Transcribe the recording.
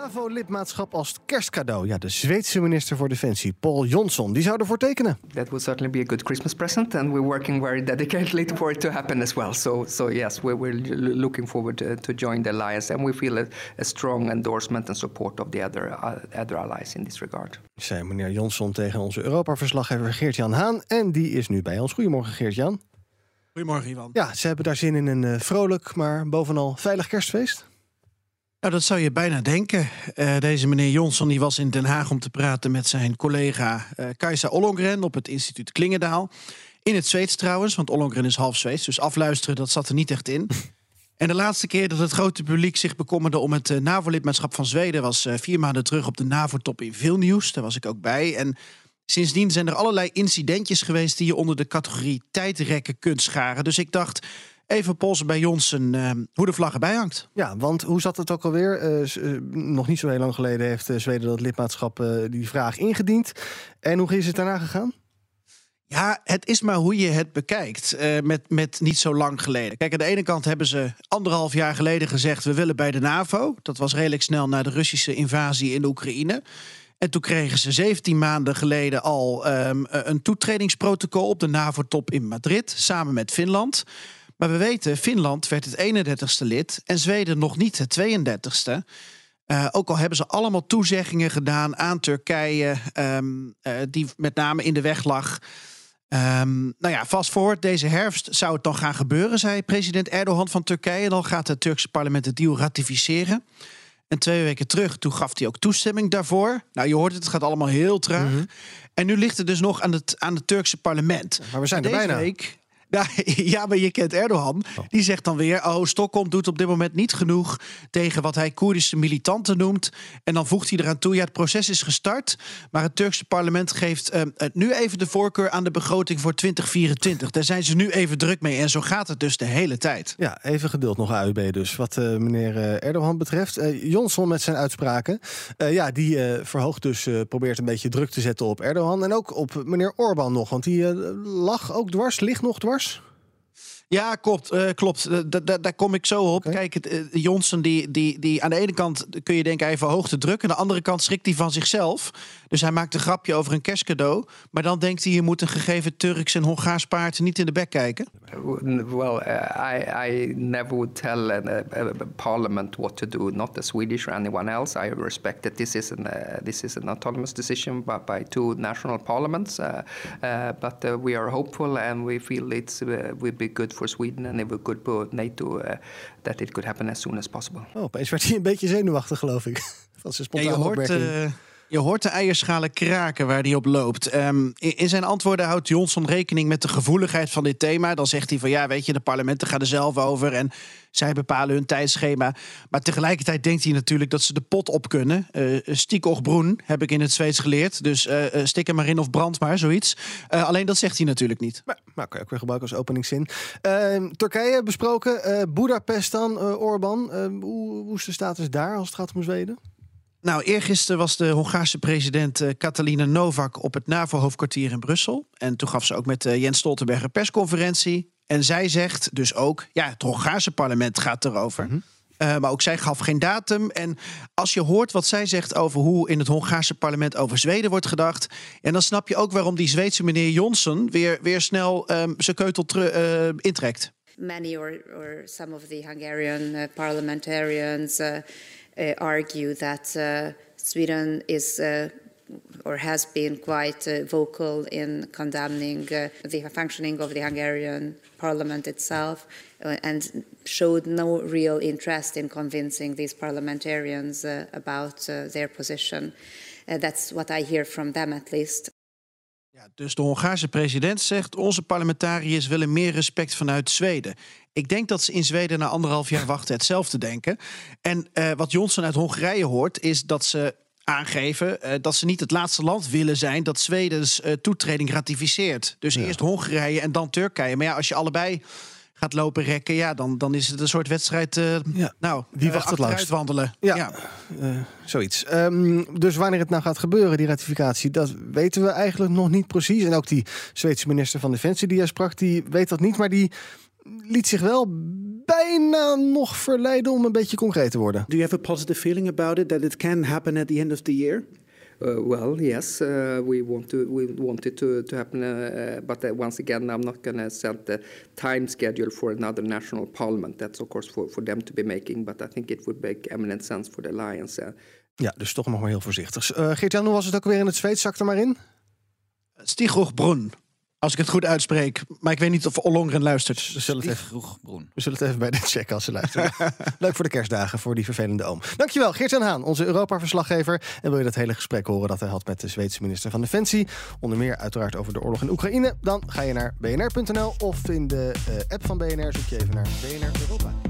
NAVO-lidmaatschap als kerstcadeau. Ja, de Zweedse minister voor Defensie, Paul Jonsson, die zou ervoor tekenen. that would certainly be a good Christmas present, and we're working very dedicatedly for it to happen as well. So, so yes, we're, we're looking forward uh, to join the alliance, and we feel a, a strong endorsement and support of the other uh, other allies in this regard. Zei meneer Jonsson tegen onze Europa-verslaggever Geert-Jan Haan. En die is nu bij ons. Goedemorgen, Geert-Jan. Goedemorgen, Ivan. Ja, ze hebben daar zin in een eh, vrolijk, maar bovenal veilig kerstfeest. Nou, dat zou je bijna denken. Eh, deze meneer Jonsson die was in Den Haag om te praten met zijn collega eh Kajsa Ollongren op het instituut Klingendaal. In het Zweeds trouwens, want Ollongren is half Zweeds. Dus afluisteren, dat zat er niet echt in. En de laatste keer dat het grote publiek zich bekommerde om het eh, NAVO-lidmaatschap van Zweden was vier maanden terug op de NAVO-top in Vilnius. Daar was ik ook bij. En sindsdien zijn er allerlei incidentjes geweest die je onder de categorie tijdrekken kunt scharen. Dus ik dacht, even polsen bij Jonsen eh, hoe de vlag erbij hangt. Ja, want hoe zat het ook alweer? Eh, eh, nog niet zo heel lang geleden heeft eh, Zweden dat lidmaatschap die vraag ingediend. En hoe is het daarna gegaan? Ja, het is maar hoe je het bekijkt. met, met niet zo lang geleden. Kijk, aan de ene kant hebben ze anderhalf jaar geleden gezegd: we willen bij de NAVO. Dat was redelijk snel na de Russische invasie in de Oekraïne. En toen kregen ze 17 maanden geleden al ehm, een toetredingsprotocol op de NAVO-top in Madrid, samen met Finland. Maar we weten, Finland werd het 31ste lid en Zweden nog niet het 32ste. Eh, ook al hebben ze allemaal toezeggingen gedaan aan Turkije, ehm, eh, die met name in de weg lag. Ehm, nou ja, vast voor deze herfst zou het dan gaan gebeuren, zei president Erdogan van Turkije. Dan gaat het Turkse parlement de deal ratificeren. En twee weken terug, toen gaf hij ook toestemming daarvoor. Nou, je hoort het, het gaat allemaal heel traag. En nu ligt het dus nog aan het, aan het Turkse parlement. Maar we zijn er Deze bijna. Week, nou, ja, maar je kent Erdogan. Die zegt dan weer: Oh, Stockholm doet op dit moment niet genoeg tegen wat hij Koerdische militanten noemt. En dan voegt hij eraan toe: Ja, het proces is gestart. Maar het Turkse parlement geeft eh, het nu even de voorkeur aan de begroting voor 2024. Daar zijn ze nu even druk mee. En zo gaat het dus de hele tijd. Ja, even geduld nog AUB dus. Wat eh, meneer eh, Erdogan betreft. Eh Johnson met zijn uitspraken. eh, ja, die eh, verhoogt dus, eh, probeert een beetje druk te zetten op Erdogan. En ook op meneer Orbán nog. Want die eh, lag ook dwars, ligt nog dwars. Mars Ja, klopt. eh, klopt. Eh, da- da- daar kom ik zo op. Kijk, eh, Johnson, die, die, die aan de ene kant kun je denken hij verhoogt de druk. Aan de andere kant schrikt hij van zichzelf. Dus hij maakt een grapje over een kerstcadeau. Maar dan denkt hij, je moet een gegeven Turks en Hongaars paard niet in de bek kijken. Well, uh, I, I never would tell a, parliament what to do, not the Swedish or anyone else. I respect that this is an uh, this is an autonomous decision by, by two national parliaments. Uh, uh, but uh, we are hopeful, and we feel it's uh, would be good for Sweden, and it would good for NATO uh, that it could happen as soon as possible. Oh, opeens werd hij een beetje zenuwachtig, geloof ik. Van zijn Ja, je, spontane hoort, opmerking. eh, je hoort de eierschalen kraken waar hij op loopt. Ehm, in, zijn antwoorden houdt Johnson rekening met de gevoeligheid van dit thema. Dan zegt hij van ja, weet je, de parlementen gaan er zelf over en zij bepalen hun tijdschema. Maar tegelijkertijd denkt hij natuurlijk dat ze de pot op kunnen. Eh stiek och broen, heb ik in het Zweeds geleerd. Dus eh, stik er maar in of brand maar, zoiets. Alleen dat zegt hij natuurlijk niet. Maar, maar kan je ook weer gebruiken als openingszin. Eh, Turkije besproken. Boedapest dan, eh Orbán. Eh, hoe, hoe is de status daar als het gaat om Zweden? Nou, eergisteren was de Hongaarse president eh, Katalina Novak op het NAVO-hoofdkwartier in Brussel. En toen gaf ze ook met eh, Jens Stoltenberg een persconferentie. En zij zegt dus ook, ja, het Hongaarse parlement gaat erover. Eh, maar ook zij gaf geen datum. En als je hoort wat zij zegt over hoe in het Hongaarse parlement over Zweden wordt gedacht. En dan snap je ook waarom die Zweedse meneer Johnson weer, weer snel ehm, zijn keutel eh, intrekt. many or, or some of the Hungarian uh, parliamentarians uh, uh, argue that uh, Sweden is uh, or has been quite uh, vocal in condemning uh, the functioning of the Hungarian parliament itself uh, and showed no real interest in convincing these parliamentarians uh, about uh, their position. Uh, that's what I hear from them, at least. Ja, dus de Hongaarse president zegt: onze parlementariërs willen meer respect vanuit Zweden. Ik denk dat ze in Zweden na anderhalf jaar wachten hetzelfde denken. En eh, wat Johnson uit Hongarije hoort, is dat ze aangeven eh, dat ze niet het laatste land willen zijn dat Zwedens uh, toetreding ratificeert. Dus eerst Hongarije en dan Turkije. Maar ja, als je allebei gaat lopen rekken, ja, dan, dan is het een soort wedstrijd. Uh, ja. Nou, wie wacht het langst? wandelen. Ja, ja. zoiets. Um, dus wanneer het nou gaat gebeuren, die ratificatie, dat weten we eigenlijk nog niet precies. En ook die Zweedse minister van Defensie die hij sprak, die weet dat niet, maar die liet zich wel bijna nog verleiden om een beetje concreet te worden. Do you have a positive feeling about it that it can happen at the end of the year? Uh, well, yes, uh, we want to we want it to to happen, uh, but uh, once again, I'm not going to set the time schedule for another national parliament. That's of course for, for them to be making, but I think it would make eminent sense for the alliance. Uh. Ja, dus toch nog maar heel voorzichtig. Uh, Geert-Jan, hoe was het ook weer in het Zweeds? Zak er maar in. Stigrochbrunn. Als ik het goed uitspreek. Maar ik weet niet of Ollongren luistert. We zullen, het even, we zullen het even bij de checken als ze luisteren. Leuk voor de kerstdagen, voor die vervelende oom. Dankjewel, Geert ten Haan, onze Europa-verslaggever. En wil je dat hele gesprek horen dat hij had met de Zweedse minister van Defensie... onder meer uiteraard over de oorlog in Oekraïne... dan ga je naar bnr.nl of in de uh, app van BNR zoek je even naar BNR Europa.